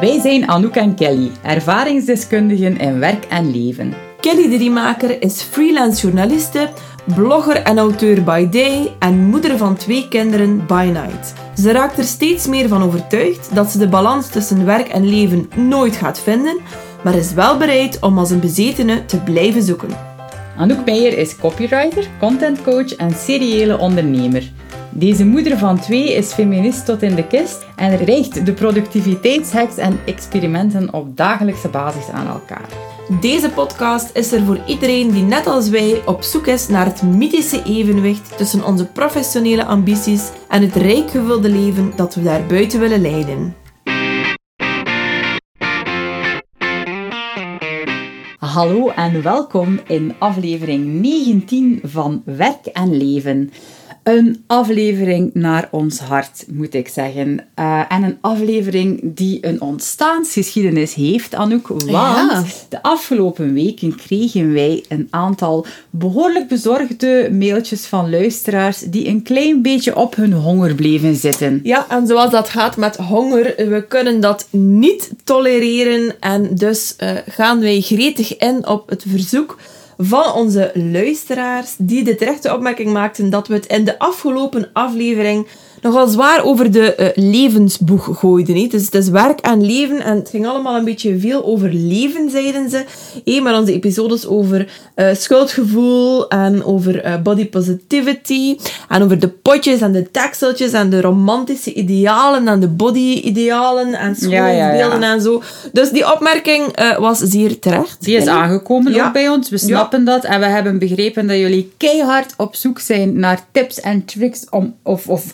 Wij zijn Anouk en Kelly, ervaringsdeskundigen in werk en leven. Kelly de Riemaker is freelance journaliste, blogger en auteur by day en moeder van twee kinderen by night. Ze raakt er steeds meer van overtuigd dat ze de balans tussen werk en leven nooit gaat vinden, maar is wel bereid om als een bezetene te blijven zoeken. Anouk Meijer is copywriter, contentcoach en seriële ondernemer. Deze moeder van twee is feminist tot in de kist en richt de productiviteitshacks en experimenten op dagelijkse basis aan elkaar. Deze podcast is er voor iedereen die net als wij op zoek is naar het mythische evenwicht tussen onze professionele ambities en het rijk gevulde leven dat we daar buiten willen leiden. Hallo en welkom in aflevering 19 van Werk en Leven. Een aflevering naar ons hart, moet ik zeggen. Uh, en een aflevering die een ontstaansgeschiedenis heeft, Anouk. Want Ja. de afgelopen weken kregen wij een aantal behoorlijk bezorgde mailtjes van luisteraars die een klein beetje op hun honger bleven zitten. Ja, en zoals dat gaat met honger, we kunnen dat niet tolereren. En dus eh, gaan wij gretig in op het verzoek van onze luisteraars, die de terechte opmerking maakten dat we het in de afgelopen aflevering nogal zwaar over de eh, levensboeg gooiden. Dus het is werk en leven en het ging allemaal een beetje veel over leven, zeiden ze. Hé, maar onze episodes over eh, schuldgevoel en over eh, body positivity en over de potjes en de tekseltjes en de romantische idealen en de body-idealen en Ja, ja, ja. schoonheidsbeelden en zo. Dus die opmerking was zeer terecht. Die is aangekomen ook bij ons. We snappen dat. En we hebben begrepen dat jullie keihard op zoek zijn naar tips en tricks om, of, of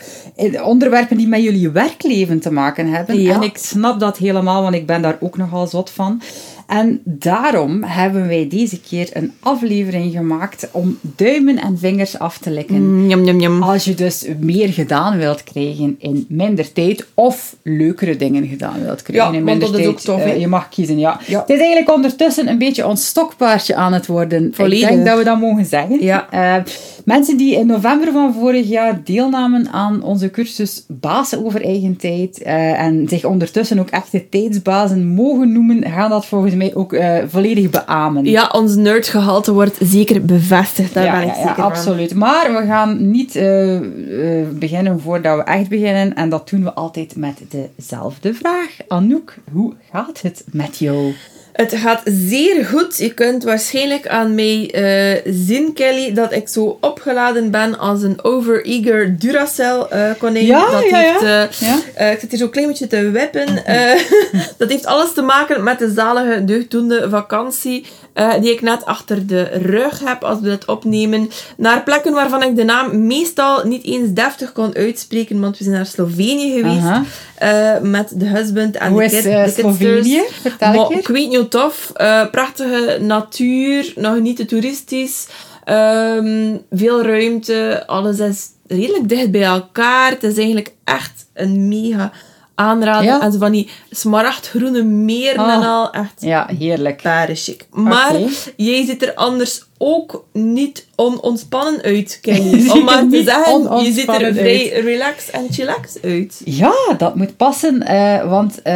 onderwerpen die met jullie werkleven te maken hebben. Ja. En ik snap dat helemaal, want ik ben daar ook nogal zot van. En daarom hebben wij deze keer een aflevering gemaakt om duimen en vingers af te likken. Njam. Als je dus meer gedaan wilt krijgen in minder tijd of leukere dingen gedaan wilt krijgen Ja, in want minder dat is tijd. ook tof, eh, je mag kiezen, ja. Ja. Het is eigenlijk ondertussen een beetje ons stokpaardje aan het worden. Volledig. Ik denk dat we dat mogen zeggen. Ja. Eh, mensen die in november van vorig jaar deelnamen aan onze cursus Bazen over eigen tijd eh, en zich ondertussen ook echte tijdsbazen mogen noemen, gaan dat volgens mij ook eh, volledig beamen. Ja, ons nerdgehalte wordt zeker bevestigd. Daar ja, ben ik ja, zeker ja, van. absoluut. Maar we gaan niet eh, beginnen voordat we echt beginnen. En dat doen we altijd met dezelfde vraag. Anouk, hoe gaat het met jou? Het gaat zeer goed. Je kunt waarschijnlijk aan mij eh, zien, Kelly, dat ik zo opgeladen ben als een overeager Duracell eh konijn. Ja, dat ja, heeft, eh, Ja? ik zit hier zo'n klein beetje te wippen. Dat heeft alles te maken met de zalige deugdoende vakantie eh, die ik net achter de rug heb als we dit opnemen. Naar plekken waarvan ik de naam meestal niet eens deftig kon uitspreken, want we zijn naar Slovenië geweest eh, met de husband en Hoe de is kid, eh, de kidsters. Slovenië? Vertel Maar ik weet niet hoe tof. Eh, prachtige natuur, nog niet te toeristisch. Ehm, veel ruimte. Alles is redelijk dicht bij elkaar. Het is eigenlijk echt een mega aanrader. Ja? En zo van die smaragdgroene meren Ah. en al. Echt Ja, heerlijk. chic. Maar jij ziet er anders ook niet onontspannen uit, Kenny. Om maar te zeggen, je ziet er vrij relaxed en chillax uit. Ja, dat moet passen, eh, want eh,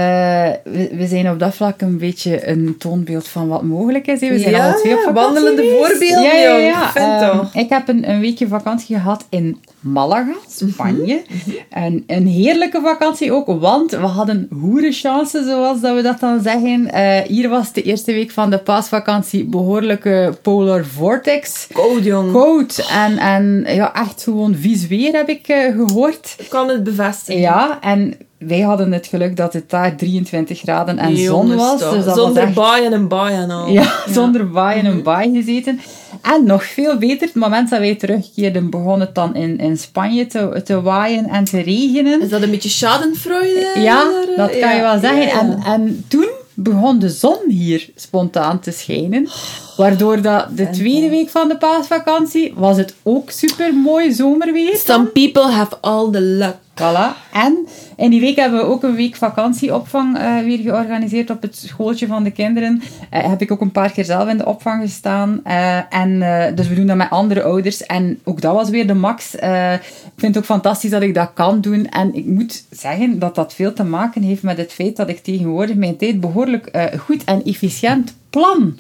we, we zijn op dat vlak een beetje een toonbeeld van wat mogelijk is. hè. We zijn Ja, alle twee op vakantie wandelende voorbeelden, Ja, ja, ja. Ehm, ik heb een, een weekje vakantie gehad in Malaga, Spanje. Mhm. En een heerlijke vakantie ook, want we hadden hoerenchance, zoals dat we dat dan zeggen. Eh, hier was de eerste week van de paasvakantie behoorlijke polar vortex. Koud, jong. Koud en, en ja, echt gewoon vies weer heb ik eh, gehoord. Ik kan het bevestigen. Ja, en wij hadden het geluk dat het daar 23 graden en zon Jongens, was. toch. Dus dat Zonder was echt, baai en een baai en al. ja, zonder baai en een baai gezeten. En nog veel beter, het moment dat wij terugkeerden, begon het dan in, in Spanje te, te waaien en te regenen. Is dat een beetje schadenfreude? Ja, dat kan je wel zeggen. Ja. En, en toen begon de zon hier spontaan te schijnen. Waardoor dat de tweede week van de paasvakantie was het ook super mooi zomerweer. Some people have all the luck. Voilà. En in die week hebben we ook een week vakantieopvang uh, weer georganiseerd op het schooltje van de kinderen. Uh, heb ik ook een paar keer zelf in de opvang gestaan. Uh, en, dus we doen dat met andere ouders. En ook dat was weer de max. ik vind het ook fantastisch dat ik dat kan doen. En ik moet zeggen dat dat veel te maken heeft met het feit dat ik tegenwoordig mijn tijd behoorlijk goed en efficiënt plan.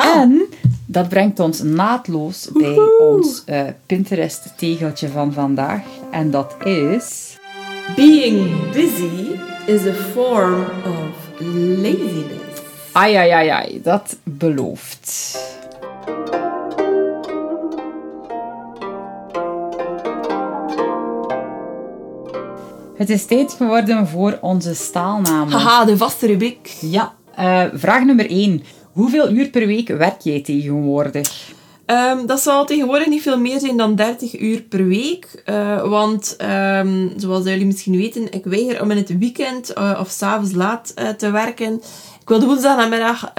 En dat brengt ons naadloos bij ons Pinterest-tegeltje van vandaag. En dat is... Being busy is a form of laziness. Ai, ai, ai, ai, dat belooft. Het is tijd geworden voor onze staalnamen. Haha, de vaste rubriek. Ja, uh, vraag nummer 1. Hoeveel uur per week werk jij tegenwoordig? Um, dat zal tegenwoordig niet veel meer zijn dan 30 uur per week. Uh, want, um, zoals jullie misschien weten, ik weiger om in het weekend uh, of s'avonds laat uh, te werken. Ik wil de woensdag namiddag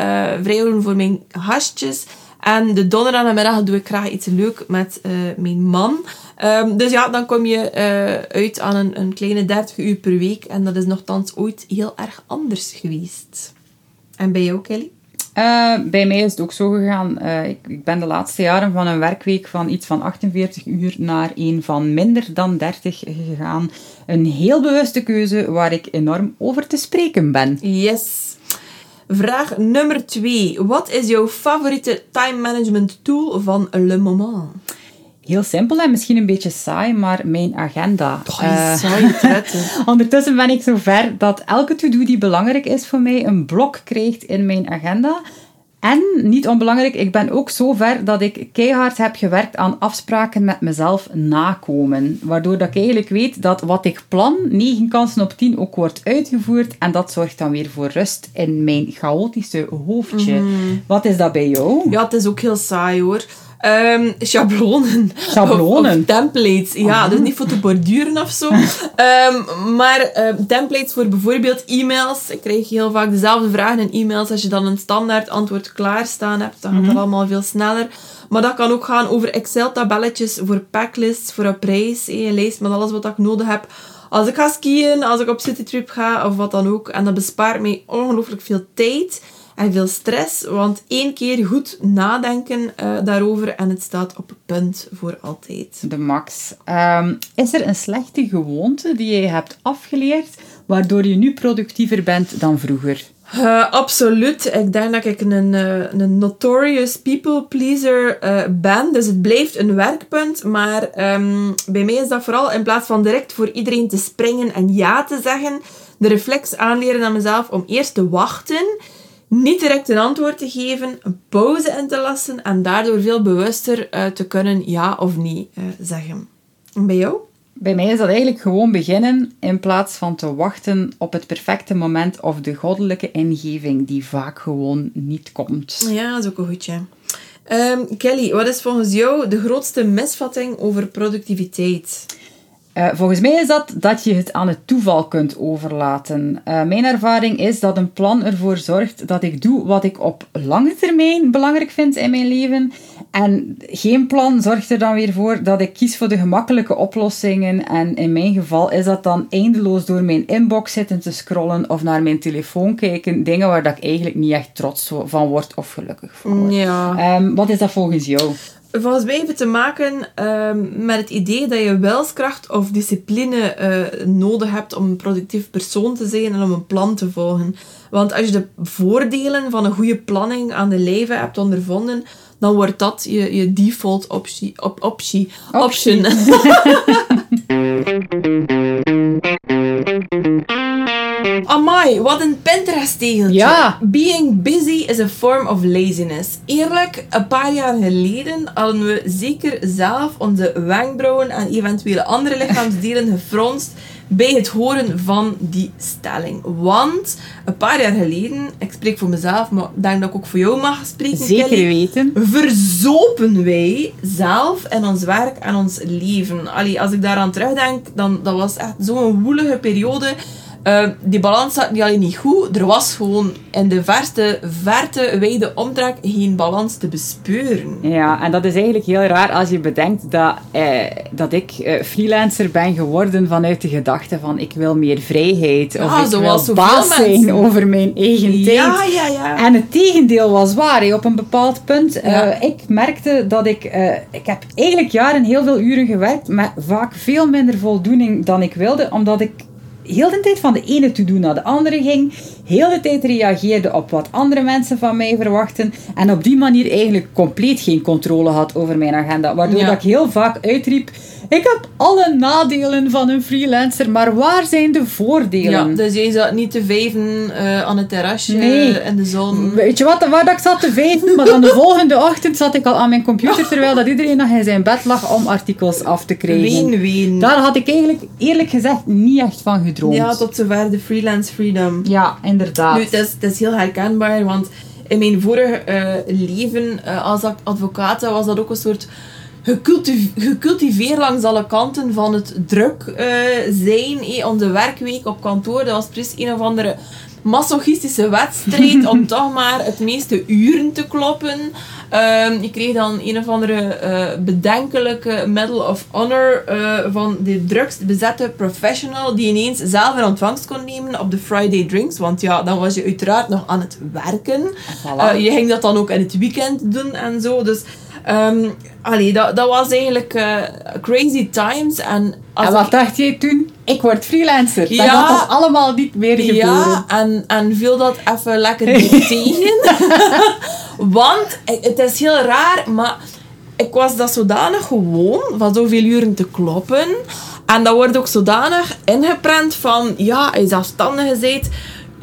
vrijhouden voor mijn gastjes. En de donderdag namiddag doe ik graag iets leuk met mijn man. Um, dus ja, dan kom je uit aan een, een kleine 30 uur per week. En dat is nogthans ooit heel erg anders geweest. En bij jou, Kelly? Uh, bij mij is het ook zo gegaan. Uh, ik, ik, ben de laatste jaren van een werkweek van iets van 48 uur naar een van minder dan 30 gegaan. Een heel bewuste keuze waar ik enorm over te spreken ben. Yes. Vraag nummer 2. Wat is jouw favoriete time management tool van Le Moment? Heel simpel en misschien een beetje saai, maar mijn agenda. Oh, uh, saai, ondertussen ben ik zover dat elke to-do die belangrijk is voor mij een blok krijgt in mijn agenda. En, niet onbelangrijk, ik ben ook zo ver dat ik keihard heb gewerkt aan afspraken met mezelf nakomen. Waardoor dat ik eigenlijk weet dat wat ik plan, 9 kansen op 10 ook wordt uitgevoerd. En dat zorgt dan weer voor rust in mijn chaotische hoofdje. Mhm. Wat is dat bij jou? Ja, het is ook heel saai hoor. Um, schablonen. Schablonen? Of, templates. Ja, dus niet voor te borduren of zo. Um, maar um, templates voor bijvoorbeeld e-mails. Ik krijg heel vaak dezelfde vragen in e-mails. Als je dan een standaard antwoord klaarstaan hebt, dan gaat dat mhm. allemaal veel sneller. Maar dat kan ook gaan over Excel-tabelletjes voor packlists, voor een prijs. Een lijst met alles wat ik nodig heb. Als ik ga skiën, als ik op citytrip ga of wat dan ook. En dat bespaart mij ongelooflijk veel tijd en veel stress. Want één keer goed nadenken uh, daarover en het staat op punt voor altijd. De max. Um, is er een slechte gewoonte die je hebt afgeleerd, waardoor je nu productiever bent dan vroeger? Uh, absoluut. Ik denk dat ik een, uh, een notorious people pleaser uh, ben. Dus het blijft een werkpunt. Maar um, bij mij is dat vooral in plaats van direct voor iedereen te springen en ja te zeggen, de reflex aanleren aan mezelf om eerst te wachten niet direct een antwoord te geven, een pauze in te lassen en daardoor veel bewuster uh, te kunnen ja of nee uh, zeggen. En bij jou? Bij mij is dat eigenlijk gewoon beginnen in plaats van te wachten op het perfecte moment of de goddelijke ingeving die vaak gewoon niet komt. Ja, dat is ook een goedje. Um, Kelly, wat is volgens jou de grootste misvatting over productiviteit? Uh, volgens mij is dat dat je het aan het toeval kunt overlaten. Uh, mijn ervaring is dat een plan ervoor zorgt dat ik doe wat ik op lange termijn belangrijk vind in mijn leven. En geen plan zorgt er dan weer voor dat ik kies voor de gemakkelijke oplossingen. En in mijn geval is dat dan eindeloos door mijn inbox zitten te scrollen of naar mijn telefoon kijken. Dingen waar dat ik eigenlijk niet echt trots van word of gelukkig van word. Ja. Um, wat is dat volgens jou? Volgens mij heeft het te maken um, met het idee dat je wilskracht of discipline uh, nodig hebt om een productief persoon te zijn en om een plan te volgen. Want als je de voordelen van een goede planning aan de lijve hebt ondervonden, dan wordt dat je, je default optie, op, optie, option. Amai, wat een Pinterest-tegeltje. Ja. Being busy is a form of laziness. Eerlijk, een paar jaar geleden hadden we zeker zelf onze wenkbrauwen en eventuele andere lichaamsdelen gefronst bij het horen van die stelling. Want een paar jaar geleden, ik spreek voor mezelf, maar ik denk dat ik ook voor jou mag spreken. Zeker Kelly, weten. Verzopen wij zelf in ons werk en ons leven. Allee, als ik daaraan terugdenk, dan dat was echt zo'n woelige periode Ehm, die balans zat niet alleen niet goed, er was gewoon in de verste, verte, wijde omtrek geen balans te bespeuren. Ja, en dat is eigenlijk heel raar als je bedenkt dat, eh, dat ik eh, freelancer ben geworden vanuit de gedachte van ik wil meer vrijheid. Of ik wil baas zijn over mijn eigen tijd. Ja, ja, ja. En het tegendeel was waar. Op een bepaald punt, eh, ik merkte dat ik... ik heb eigenlijk jaren heel veel uren gewerkt, met vaak veel minder voldoening dan ik wilde, omdat ik heel de tijd van de ene to-do naar de andere ging, heel de tijd reageerde op wat andere mensen van mij verwachten, en op die manier eigenlijk compleet geen controle had over mijn agenda. Waardoor Ja. dat ik heel vaak uitriep, ik heb alle nadelen van een freelancer, maar waar zijn de voordelen? Ja, dus jij zat niet te vijven eh, aan het terrasje Nee. in de zon. Weet je wat, waar dat ik zat te vijven, maar dan de volgende ochtend zat ik al aan mijn computer, terwijl dat iedereen nog in zijn bed lag om artikels af te krijgen. Ween, ween. Daar had ik eigenlijk, eerlijk gezegd, niet echt van gedroomd. Ja, tot zover de freelance freedom. Ja, inderdaad. Nu, het is, het is heel herkenbaar, want in mijn vorige eh, leven eh, als ad- advocaat was dat ook een soort gecultiveerd langs alle kanten van het druk eh, zijn. eh, onze werkweek op kantoor, dat was precies een of andere masochistische wedstrijd om toch maar het meeste uren te kloppen. Ehm, je kreeg dan een of andere eh, bedenkelijke Medal of Honor van de drukst bezette professional die ineens zelf in ontvangst kon nemen op de Friday drinks. Want ja, dan was je uiteraard nog aan het werken. Voilà. Je ging dat dan ook in het weekend doen en zo. Dus ehm allee, dat, dat was eigenlijk eh, crazy times. En en ik- wat dacht jij toen? Ik word freelancer. Dat allemaal niet meer gebeuren. ja, en, en viel dat even lekker tegen. Want eh, het is heel raar, maar ik was dat zodanig gewoon van zoveel uren te kloppen. En dat wordt ook zodanig ingeprent van, ja, je zelfstandige bent,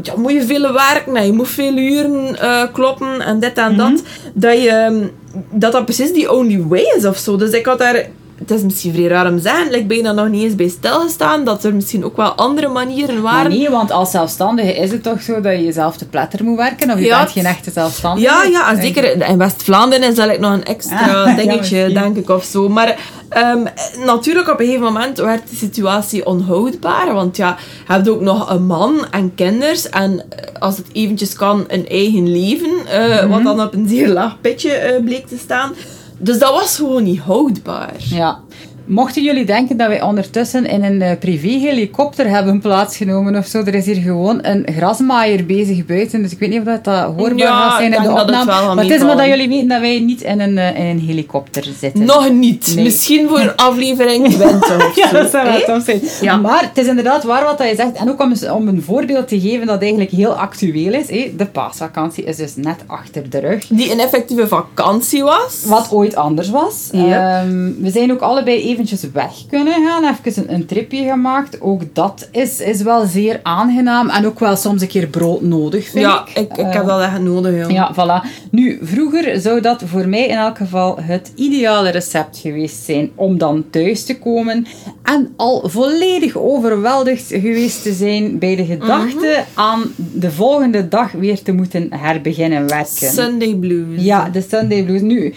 ja, moet je veel werken en je moet veel uren eh, kloppen en dit en dat. Dat, je, ehm, dat dat precies die only way is of zo. Dus ik had daar... Het is misschien vrij raar om te zeggen, ik ben daar nog niet eens bij stilgestaan, dat er misschien ook wel andere manieren Maar waren. nee, want als zelfstandige is het toch zo dat je jezelf te pletter moet werken? Of je Ja, bent geen echte zelfstandige? Ja, ja, en zeker in West-Vlaanderen is dat nog een extra ja, dingetje, denk ik, of zo. Maar ehm, natuurlijk, op een gegeven moment werd de situatie onhoudbaar. Want ja, je hebt ook nog een man en kinders. En eh, als het eventjes kan, een eigen leven. eh, Wat dan op een zeer laag pitje eh, bleek te staan. Dus dat was gewoon niet houdbaar. Ja. Mochten jullie denken dat wij ondertussen in een eh, privéhelikopter hebben plaatsgenomen of zo, er is hier gewoon een grasmaaier bezig buiten, dus ik weet niet of dat, dat hoorbaar Ja, gaat zijn in de het opname. maar het is maar dat jullie weten dat wij niet in een, eh, in een helikopter zitten. Nog niet. Nee. Misschien voor aflevering 20 of Ja, zo. dat zou wel tof zijn. Ja. Maar het is inderdaad waar wat dat je zegt. En ook om, om een voorbeeld te geven dat eigenlijk heel actueel is. hè. De paasvakantie is dus net achter de rug. Die een effectieve vakantie was. Wat ooit anders was. Ja. Ehm, we zijn ook allebei eventjes weg kunnen gaan. Even een, een tripje gemaakt. Ook dat is, is wel zeer aangenaam. En ook wel soms een keer brood nodig, vind Ja, ik. ik, ik Eh, heb dat echt nodig, joh. ja, voilà. Nu, vroeger zou dat voor mij in elk geval het ideale recept geweest zijn om dan thuis te komen en al volledig overweldigd geweest te zijn bij de gedachte aan de volgende dag weer te moeten herbeginnen werken. Sunday blues. Ja, de Sunday Blues. Nu,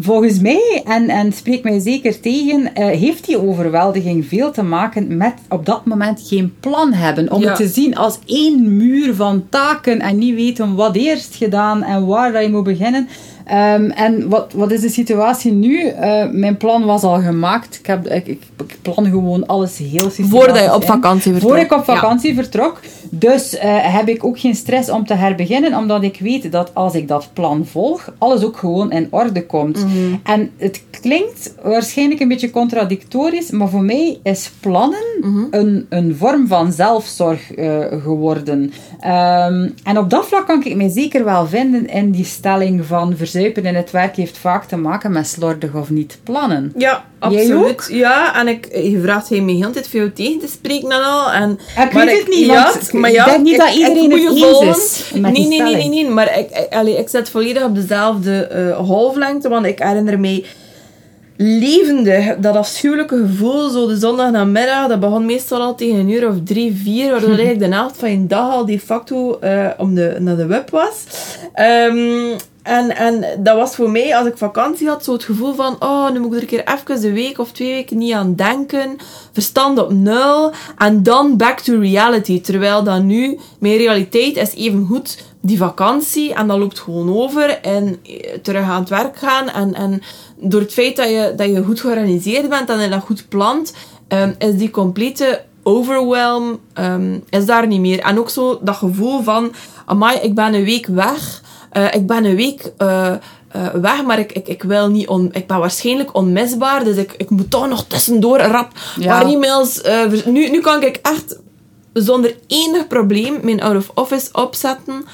volgens mij, en, en spreek mij zeker tegen, eh, heeft die overweldiging veel te maken met op dat moment geen plan hebben. Om Ja. het te zien als één muur van taken en niet weten wat eerst gedaan en waar dat je moet beginnen. Ehm, en wat, wat is de situatie nu? Eh, mijn plan was al gemaakt. Ik, heb, ik, ik, ik plan gewoon alles heel systematisch Voordat je op vakantie vertrok. Voor ik op Ja. vakantie vertrok. Dus eh, heb ik ook geen stress om te herbeginnen, omdat ik weet dat als ik dat plan volg, alles ook gewoon in orde komt. Mhm. En het klinkt waarschijnlijk een beetje contradictorisch, maar voor mij is plannen Mhm. een, een vorm van zelfzorg eh, geworden. Ehm, en op dat vlak kan ik mij zeker wel vinden in die stelling van verzuipen in het werk heeft vaak te maken met slordig of niet plannen. Ja, absoluut. Ja, en ik, je vraagt hij me heel tijd jou tegen te spreken en al. En, Ik maar weet het niet, ja, want maar ik ja, denk niet dat iedereen het eens volgen. is met nee, nee, nee, nee, nee, maar ik, ik, allee, ik zit volledig op dezelfde golflengte, want ik herinner mij levendig dat afschuwelijke gevoel, zo de zondag namiddag, dat begon meestal al tegen een uur of drie, vier, waardoor eigenlijk de helft van je dag al de facto eh, om de, naar de web was. Ehm, En, en dat was voor mij, als ik vakantie had, zo het gevoel van, oh, nu moet ik er een keer even een week of twee weken niet aan denken. Verstand op nul. En dan back to reality. Terwijl dan nu, mijn realiteit is even goed die vakantie. En dat loopt gewoon over. En eh, terug aan het werk gaan. En, en door het feit dat je, dat je goed georganiseerd bent en dat goed plant, um, is die complete overwhelm um, is daar niet meer. En ook zo dat gevoel van, amai, ik ben een week weg. Uh, ik ben een week uh, uh, weg, maar ik, ik, ik, wil niet on, ik ben waarschijnlijk onmisbaar. Dus ik, ik moet toch nog tussendoor rap ja. paar e-mails. nu, nu kan ik echt zonder enig probleem mijn out-of-office opzetten.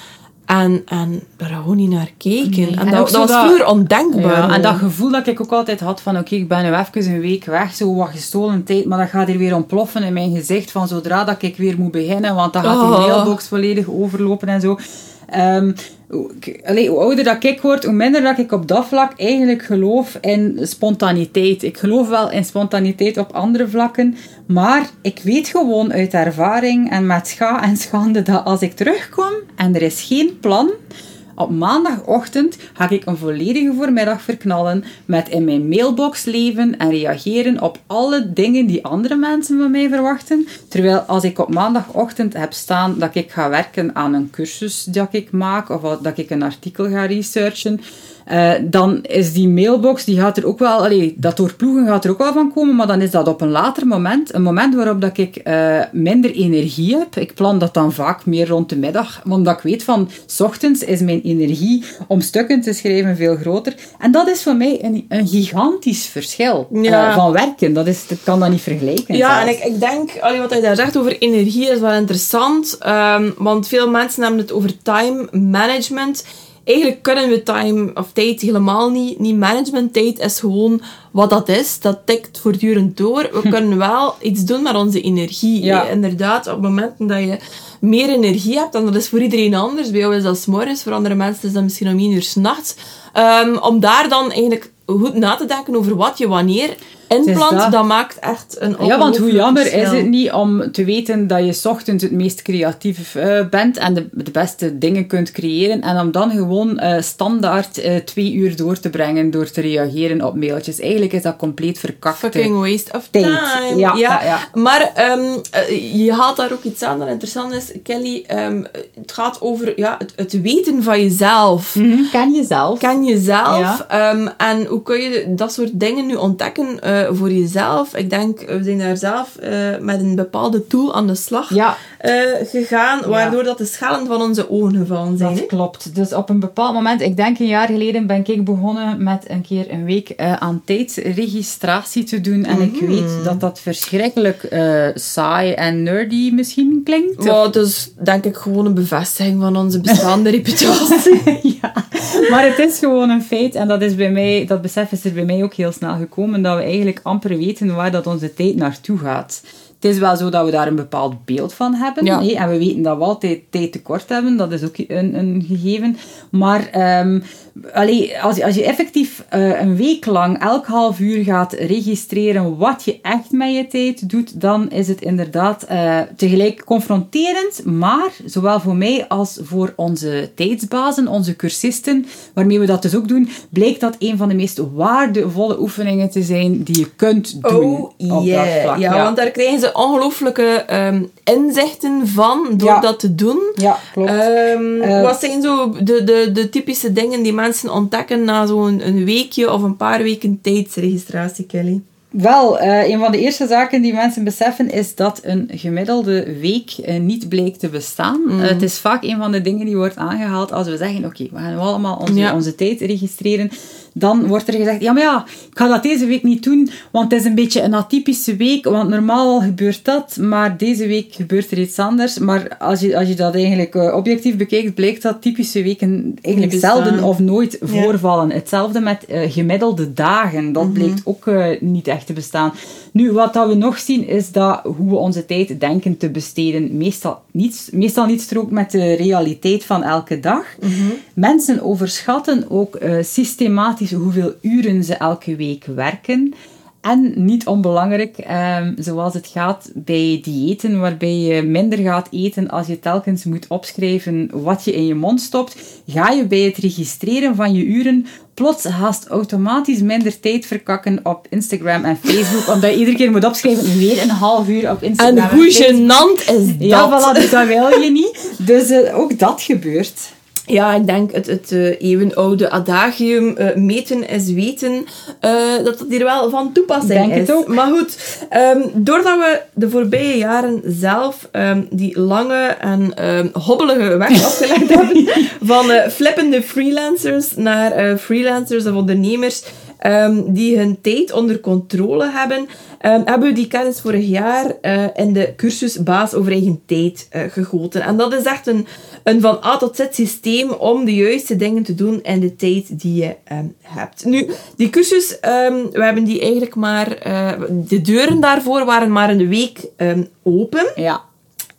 En, en daar gewoon niet naar kijken. Nee. En, en, dat, dat was vroeger ondenkbaar. Ja, en dat gevoel dat ik ook altijd had van... Oké, ik ben nu even een week weg. Zo wat gestolen tijd. Maar dat gaat hier weer ontploffen in mijn gezicht. Van zodra dat ik weer moet beginnen. Want dan gaat die oh. mailbox volledig overlopen en zo. Um, allee, hoe ouder dat ik word, hoe minder dat ik op dat vlak eigenlijk geloof in spontaniteit. Ik geloof wel in spontaniteit op andere vlakken, maar ik weet gewoon uit ervaring en met scha en schande dat als ik terugkom en er is geen plan, op maandagochtend ga ik een volledige voormiddag verknallen met in mijn mailbox leven en reageren op alle dingen die andere mensen van mij verwachten. Terwijl als ik op maandagochtend heb staan dat ik ga werken aan een cursus dat ik maak of dat ik een artikel ga researchen, uh, dan is die mailbox, die gaat er ook wel, allee, dat doorploegen gaat er ook wel van komen, maar dan is dat op een later moment, een moment waarop dat ik uh, minder energie heb. Ik plan dat dan vaak meer rond de middag, omdat ik weet van, s ochtends is mijn energie om stukken te schrijven veel groter. En dat is voor mij een, een gigantisch verschil ja. uh, van werken. Dat, is, dat kan dat niet vergelijken. Ja, zelfs. en ik, ik denk, allee, wat hij daar zegt over energie is wel interessant, um, want veel mensen hebben het over time management eigenlijk kunnen we time of tijd helemaal niet, niet management. Tijd is gewoon wat dat is. Dat tikt voortdurend door. We kunnen wel iets doen met onze energie. Ja. Inderdaad, op momenten dat je meer energie hebt, en dat is voor iedereen anders. Bij jou is dat s morgens, voor andere mensen is dat misschien om 1 uur s'nachts. Um, om daar dan eigenlijk goed na te denken over wat je wanneer inplant, dat. dat. maakt echt een Ja, want hoe jammer verschil. is het niet om te weten dat je ochtends het meest creatief uh, bent en de, de beste dingen kunt creëren en om dan gewoon uh, standaard uh, twee uur door te brengen door te reageren op mailtjes. Eigenlijk is dat compleet verkakte Fucking waste of tijd. time. Ja, ja. ja, Maar um, je haalt daar ook iets aan dat interessant is, Kelly. Um, het gaat over ja, het, het weten van jezelf. Mm -hmm. Ken jezelf. Ken jezelf. Ja. Um, en hoe kun je dat soort dingen nu ontdekken uh, voor jezelf? Ik denk, we zijn daar zelf uh, met een bepaalde tool aan de slag ja. uh, gegaan, waardoor dat de schellen van onze ogen gevallen zijn. Dat klopt. Dus op een bepaald moment, ik denk een jaar geleden, ben ik begonnen met een keer een week aan tijdsregistratie te doen. En mm -hmm. ik weet dat dat verschrikkelijk saai en nerdy misschien klinkt. Ja, dus denk ik gewoon een bevestiging van onze bestaande reputatie. ja, maar het is gewoon een feit en dat is bij mij, dat besef is er bij mij ook heel snel gekomen, dat we eigenlijk amper weten waar dat onze tijd naartoe gaat. Het is wel zo dat we daar een bepaald beeld van hebben. Ja. En we weten dat we altijd tijd tekort hebben. Dat is ook een, een gegeven. Maar um, allee, als, je, als je effectief uh, een week lang elk half uur gaat registreren wat je echt met je tijd doet, dan is het inderdaad uh, tegelijk confronterend. Maar zowel voor mij als voor onze tijdsbazen, onze cursisten, waarmee we dat dus ook doen, blijkt dat een van de meest waardevolle oefeningen te zijn die je kunt doen. Oh, op yeah. dat vlak. Ja, ja, want daar krijgen ze ongelooflijke um, inzichten van door ja. dat te doen. Ja, klopt. Um, uh, wat zijn zo de, de, de typische dingen die mensen ontdekken na zo'n een weekje of een paar weken tijdsregistratie, Kelly? Wel, uh, een van de eerste zaken die mensen beseffen is dat een gemiddelde week uh, niet blijkt te bestaan. Mm. Uh, het is vaak een van de dingen die wordt aangehaald als we zeggen: Oké, okay, we gaan allemaal onze, ja. onze tijd registreren dan wordt er gezegd, ja maar ja, ik ga dat deze week niet doen, want het is een beetje een atypische week, want normaal gebeurt dat, maar deze week gebeurt er iets anders. Maar als je, als je dat eigenlijk uh, objectief bekijkt, blijkt dat typische weken eigenlijk zelden of nooit voorvallen. Ja. Hetzelfde met uh, gemiddelde dagen, dat mm -hmm. blijkt ook uh, niet echt te bestaan. Nu, wat dat we nog zien, is dat hoe we onze tijd denken te besteden meestal niet, meestal niet strookt met de realiteit van elke dag. Mm -hmm. Mensen overschatten ook systematisch hoeveel uren ze elke week werken. En niet onbelangrijk, ehm, zoals het gaat bij diëten, waarbij je minder gaat eten als je telkens moet opschrijven wat je in je mond stopt, ga je bij het registreren van je uren plots haast automatisch minder tijd verkakken op Instagram en Facebook, omdat je iedere keer moet opschrijven, weer een half uur op Instagram. En hoe gênant is dat? Ja, voilà, dus dat wil je niet. Dus eh, ook dat gebeurt. Ja, ik denk het, het eh, eeuwenoude adagium eh, meten is weten, eh, dat dat hier wel van toepassing Denk is. het ook. Maar goed, ehm, doordat we de voorbije jaren zelf ehm, die lange en ehm, hobbelige weg afgelegd hebben van flippende freelancers naar freelancers of ondernemers ehm, die hun tijd onder controle hebben, ehm, hebben we die kennis vorig jaar eh, in de cursus Baas over eigen tijd eh, gegoten. En dat is echt een, een van A tot Z systeem om de juiste dingen te doen in de tijd die je ehm, hebt. Nu, die cursus, we hebben die eigenlijk maar, eh, de deuren daarvoor waren maar een week open. Ja.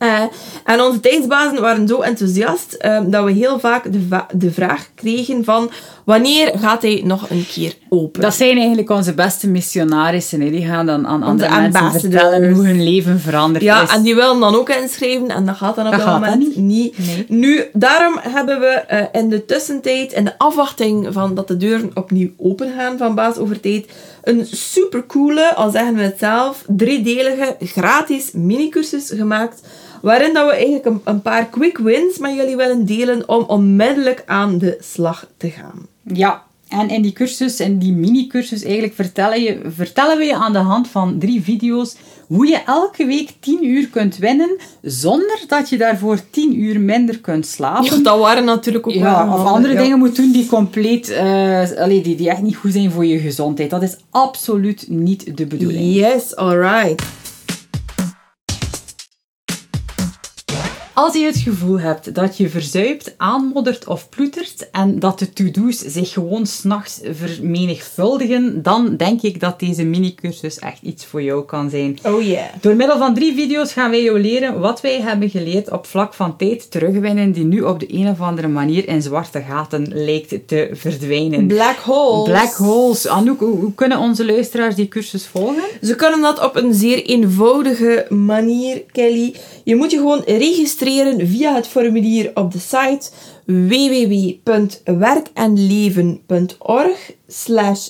Eh, en onze tijdsbazen waren zo enthousiast ehm, dat we heel vaak de, va- de vraag kregen van wanneer gaat hij nog een keer open? Dat zijn eigenlijk onze beste missionarissen. hè. Die gaan dan aan andere mensen vertellen hoe hun leven veranderd Ja, is. en die willen dan ook inschrijven en dat gaat dan op Dat moment dan niet. Nee. Nu, daarom hebben we eh, in de tussentijd, in de afwachting van dat de deuren opnieuw open gaan van Baas over Tijd, een supercoole, al zeggen we het zelf, driedelige gratis minicursus gemaakt. Waarin dat we eigenlijk een, een paar quick wins met jullie willen delen om onmiddellijk aan de slag te gaan. Ja, en in die cursus, in die mini-cursus, eigenlijk vertellen, je, vertellen we je aan de hand van drie video's hoe je elke week 10 uur kunt winnen, zonder dat je daarvoor 10 uur minder kunt slapen. Ja, dat waren natuurlijk ook Ja, wel of andere ja. dingen moet doen die compleet, allee, die, die echt niet goed zijn voor je gezondheid. Dat is absoluut niet de bedoeling. Yes, alright. Als je het gevoel hebt dat je verzuipt, aanmoddert of ploetert en dat de to-do's zich gewoon s'nachts vermenigvuldigen, dan denk ik dat deze mini-cursus echt iets voor jou kan zijn. Oh yeah. Door middel van drie video's gaan wij jou leren wat wij hebben geleerd op vlak van tijd terugwinnen die nu op de een of andere manier in zwarte gaten lijkt te verdwijnen. Black holes. Black holes. Anouk, hoe, hoe kunnen onze luisteraars die cursus volgen? Ze kunnen dat op een zeer eenvoudige manier, Kelly. Je moet je gewoon registreren via het formulier op de site www.werkenleven.org slash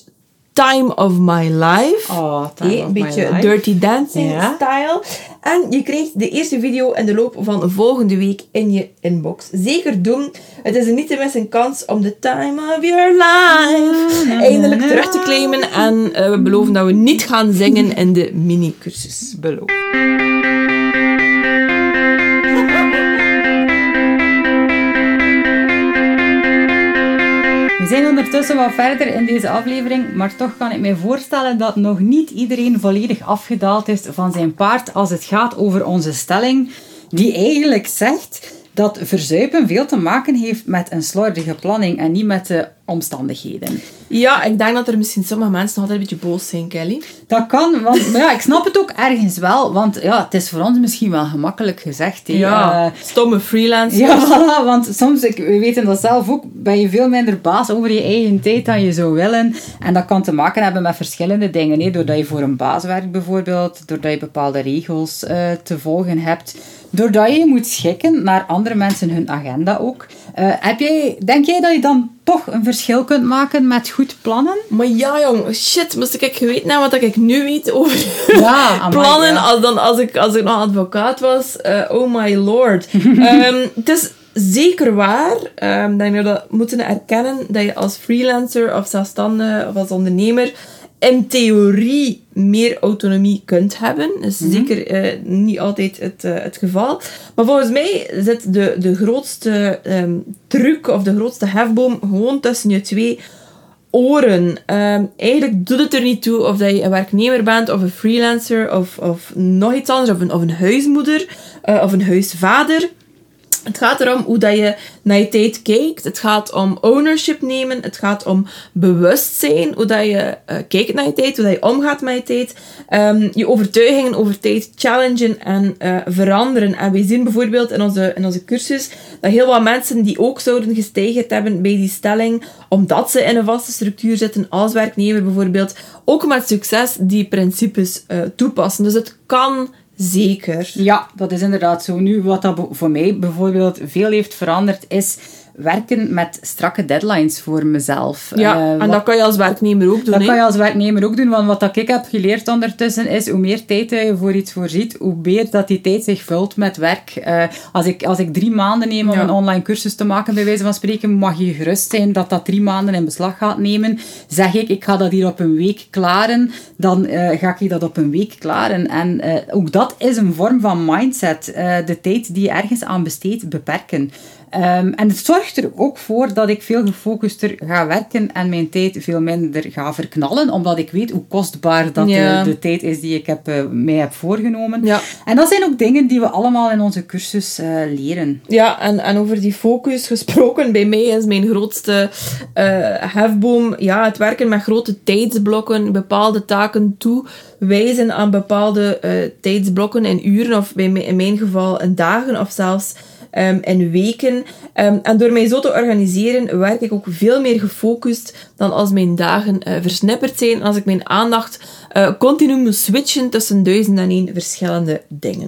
time of my life. Oh, een beetje dirty dancing Ja. style. En je krijgt de eerste video in de loop van volgende week in je inbox. Zeker doen. Het is een niet te missen kans om de time of your life eindelijk terug te claimen. En eh, we beloven dat we niet gaan zingen in de mini-cursus. Beloofd. Zijn ondertussen wat verder in deze aflevering, maar toch kan ik mij voorstellen dat nog niet iedereen volledig afgedaald is van zijn paard als het gaat over onze stelling, die eigenlijk zegt dat verzuipen veel te maken heeft met een slordige planning en niet met de omstandigheden. Ja, ik denk dat er misschien sommige mensen nog altijd een beetje boos zijn, Kelly. Dat kan, want maar ja, ik snap het ook ergens wel, want ja, het is voor ons misschien wel gemakkelijk gezegd. Eh, stomme freelancers. Ja, voilà, want soms, ik, we weten dat zelf ook, ben je veel minder baas over je eigen tijd dan je zou willen. En dat kan te maken hebben met verschillende dingen. Doordat je voor een baas werkt bijvoorbeeld, doordat je bepaalde regels eh, te volgen hebt. Doordat je moet schikken naar andere mensen hun agenda ook. Eh, heb jij, denk jij dat je dan toch een verschil kunt maken met goed plannen? Maar ja, jong, shit, moest ik geweten hebben wat ik nu weet over Ja, amai, plannen ja. als, dan, als, ik, als ik nog advocaat was. eh, oh my lord. Ehm, het is zeker waar ehm, dat je dat moeten erkennen dat je als freelancer of zelfstandige of als ondernemer in theorie meer autonomie kunt hebben. Dat is zeker eh, niet altijd het, eh, het geval. Maar volgens mij zit de, de grootste ehm, truc of de grootste hefboom gewoon tussen je twee oren. Ehm, eigenlijk doet het er niet toe of dat je een werknemer bent of een freelancer of, of nog iets anders, of een, of een huismoeder eh, of een huisvader. Het gaat erom hoe dat je naar je tijd kijkt. Het gaat om ownership nemen. Het gaat om bewustzijn. Hoe dat je uh, kijkt naar je tijd. Hoe dat je omgaat met je tijd. Um, je overtuigingen over tijd challengen en uh, veranderen. En we zien bijvoorbeeld in onze, in onze cursus dat heel wat mensen die ook zouden gesteigerd hebben bij die stelling, omdat ze in een vaste structuur zitten als werknemer bijvoorbeeld, ook met succes die principes uh, toepassen. Dus het kan Zeker. Ja, dat is inderdaad zo. Nu, wat dat voor mij bijvoorbeeld veel heeft veranderd, is werken met strakke deadlines voor mezelf. Ja, uh, en dat kan je als werknemer ook doen. Dat kan je als werknemer ook doen, want wat dat ik heb geleerd ondertussen is, hoe meer tijd je voor iets voorziet, hoe meer dat die tijd zich vult met werk. Uh, als, ik, als ik drie maanden neem om ja. een online cursus te maken, bij wijze van spreken, mag je gerust zijn dat dat drie maanden in beslag gaat nemen. Zeg ik, ik ga dat hier op een week klaren, dan uh, ga ik dat op een week klaren. En ook dat is een vorm van mindset. de tijd die je ergens aan besteedt, beperken. Um, en het zorgt er ook voor dat ik veel gefocuster ga werken en mijn tijd veel minder ga verknallen, omdat ik weet hoe kostbaar dat ja. de, de, tijd is die ik heb, uh, mij heb voorgenomen. Ja. En dat zijn ook dingen die we allemaal in onze cursus uh, leren. Ja, en, en over die focus gesproken, bij mij is mijn grootste uh, hefboom ja, het werken met grote tijdsblokken, bepaalde taken toewijzen aan bepaalde tijdsblokken in uren, of bij in mijn geval in dagen, of zelfs um, in weken. Um, en door mij zo te organiseren, werk ik ook veel meer gefocust dan als mijn dagen uh, versnipperd zijn. Als ik mijn aandacht uh, continu moet switchen tussen duizend en één verschillende dingen.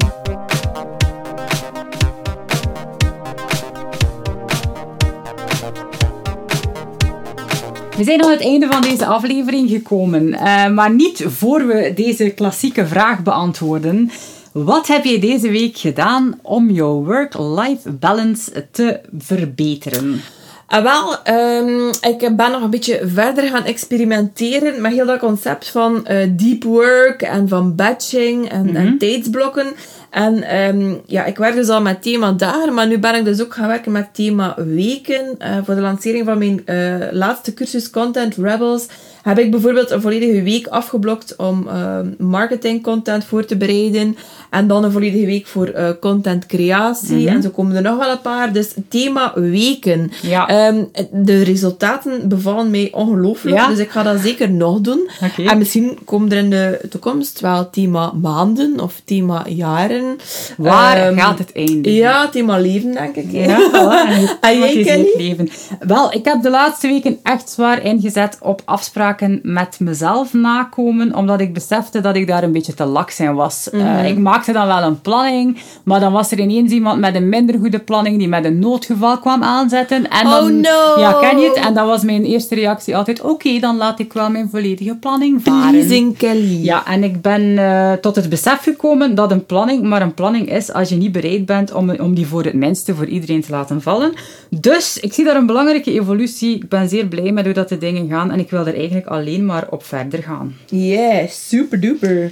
We zijn aan het einde van deze aflevering gekomen, uh, maar niet voor we deze klassieke vraag beantwoorden. Wat heb je deze week gedaan om jouw work-life balance te verbeteren? Ah, wel, um, ik ben nog een beetje verder gaan experimenteren met heel dat concept van uh, deep work en van batching en, en tijdsblokken. En um, ja, ik werk dus al met thema dagen, maar nu ben ik dus ook gaan werken met thema weken. Uh, voor de lancering van mijn uh, laatste cursus Content Rebels heb ik bijvoorbeeld een volledige week afgeblokt om uh, marketing content voor te bereiden. En dan een volledige week voor uh, content creatie. Mm-hmm. En zo komen er nog wel een paar. Dus thema weken. Ja. Um, de resultaten bevallen mij ongelooflijk. Ja. Dus ik ga dat zeker nog doen. Okay. En misschien komen er in de toekomst wel thema maanden of thema jaren. Waar um, gaat het eindigen? Ja, thema leven denk ik. Ja, voilà. en jij, Kelly? leven. Wel, ik heb de laatste weken echt zwaar ingezet op afspraken met mezelf nakomen, omdat ik besefte dat ik daar een beetje te laks in was. Mhm. Uh, ik maakte dan wel een planning, maar dan was er ineens iemand met een minder goede planning die met een noodgeval kwam aanzetten. En dan, oh no! Ja, ken je het? En dat was mijn eerste reactie altijd, oké, okay, dan laat ik wel mijn volledige planning varen. Kelly. Ja, en ik ben uh, tot het besef gekomen dat een planning maar een planning is als je niet bereid bent om, om die voor het minste voor iedereen te laten vallen. Dus ik zie daar een belangrijke evolutie. Ik ben zeer blij met hoe dat de dingen gaan en ik wil er eigenlijk alleen maar op verder gaan. Yeah, super duper.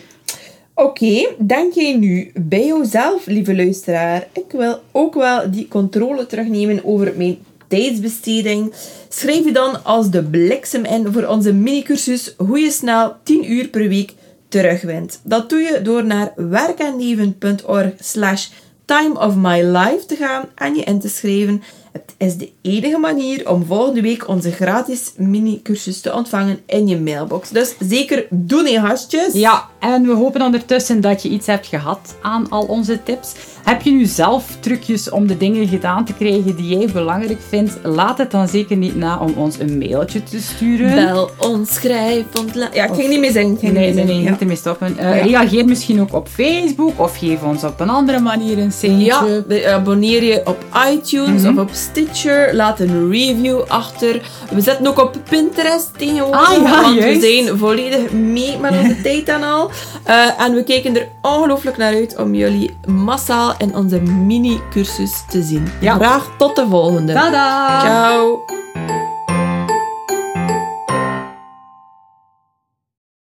Oké, okay, denk jij nu bij jouzelf, lieve luisteraar, ik wil ook wel die controle terugnemen over mijn tijdsbesteding. Schrijf je dan als de bliksem in voor onze mini-cursus hoe je snel 10 uur per week terugwint. Dat doe je door naar werkenleven.org slash time of my life te gaan en je in te schrijven. Het is de enige manier om volgende week onze gratis mini-cursus te ontvangen in je mailbox. Dus zeker doen, hè, hartjes. Ja, en we hopen ondertussen dat je iets hebt gehad aan al onze tips. Heb je nu zelf trucjes om de dingen gedaan te krijgen die jij belangrijk vindt? Laat het dan zeker niet na om ons een mailtje te sturen. Bel ons, schrijf ons. Ja, ik ging niet meer zeggen. Nee, nee, nee, nee, niet ermee stoppen. Uh, ja. Reageer misschien ook op Facebook of geef ons op een andere manier een seintje. Ja, abonneer je op iTunes mm-hmm. of op Stitcher. Laat een review achter. We zetten ook op Pinterest tegenwoordig. Ah, ja, want juist. we zijn volledig mee met onze tijd en al. Uh, en we kijken er ongelooflijk naar uit om jullie massaal in onze mini-cursus te zien. Ja. Graag tot de volgende. Tada! Ciao!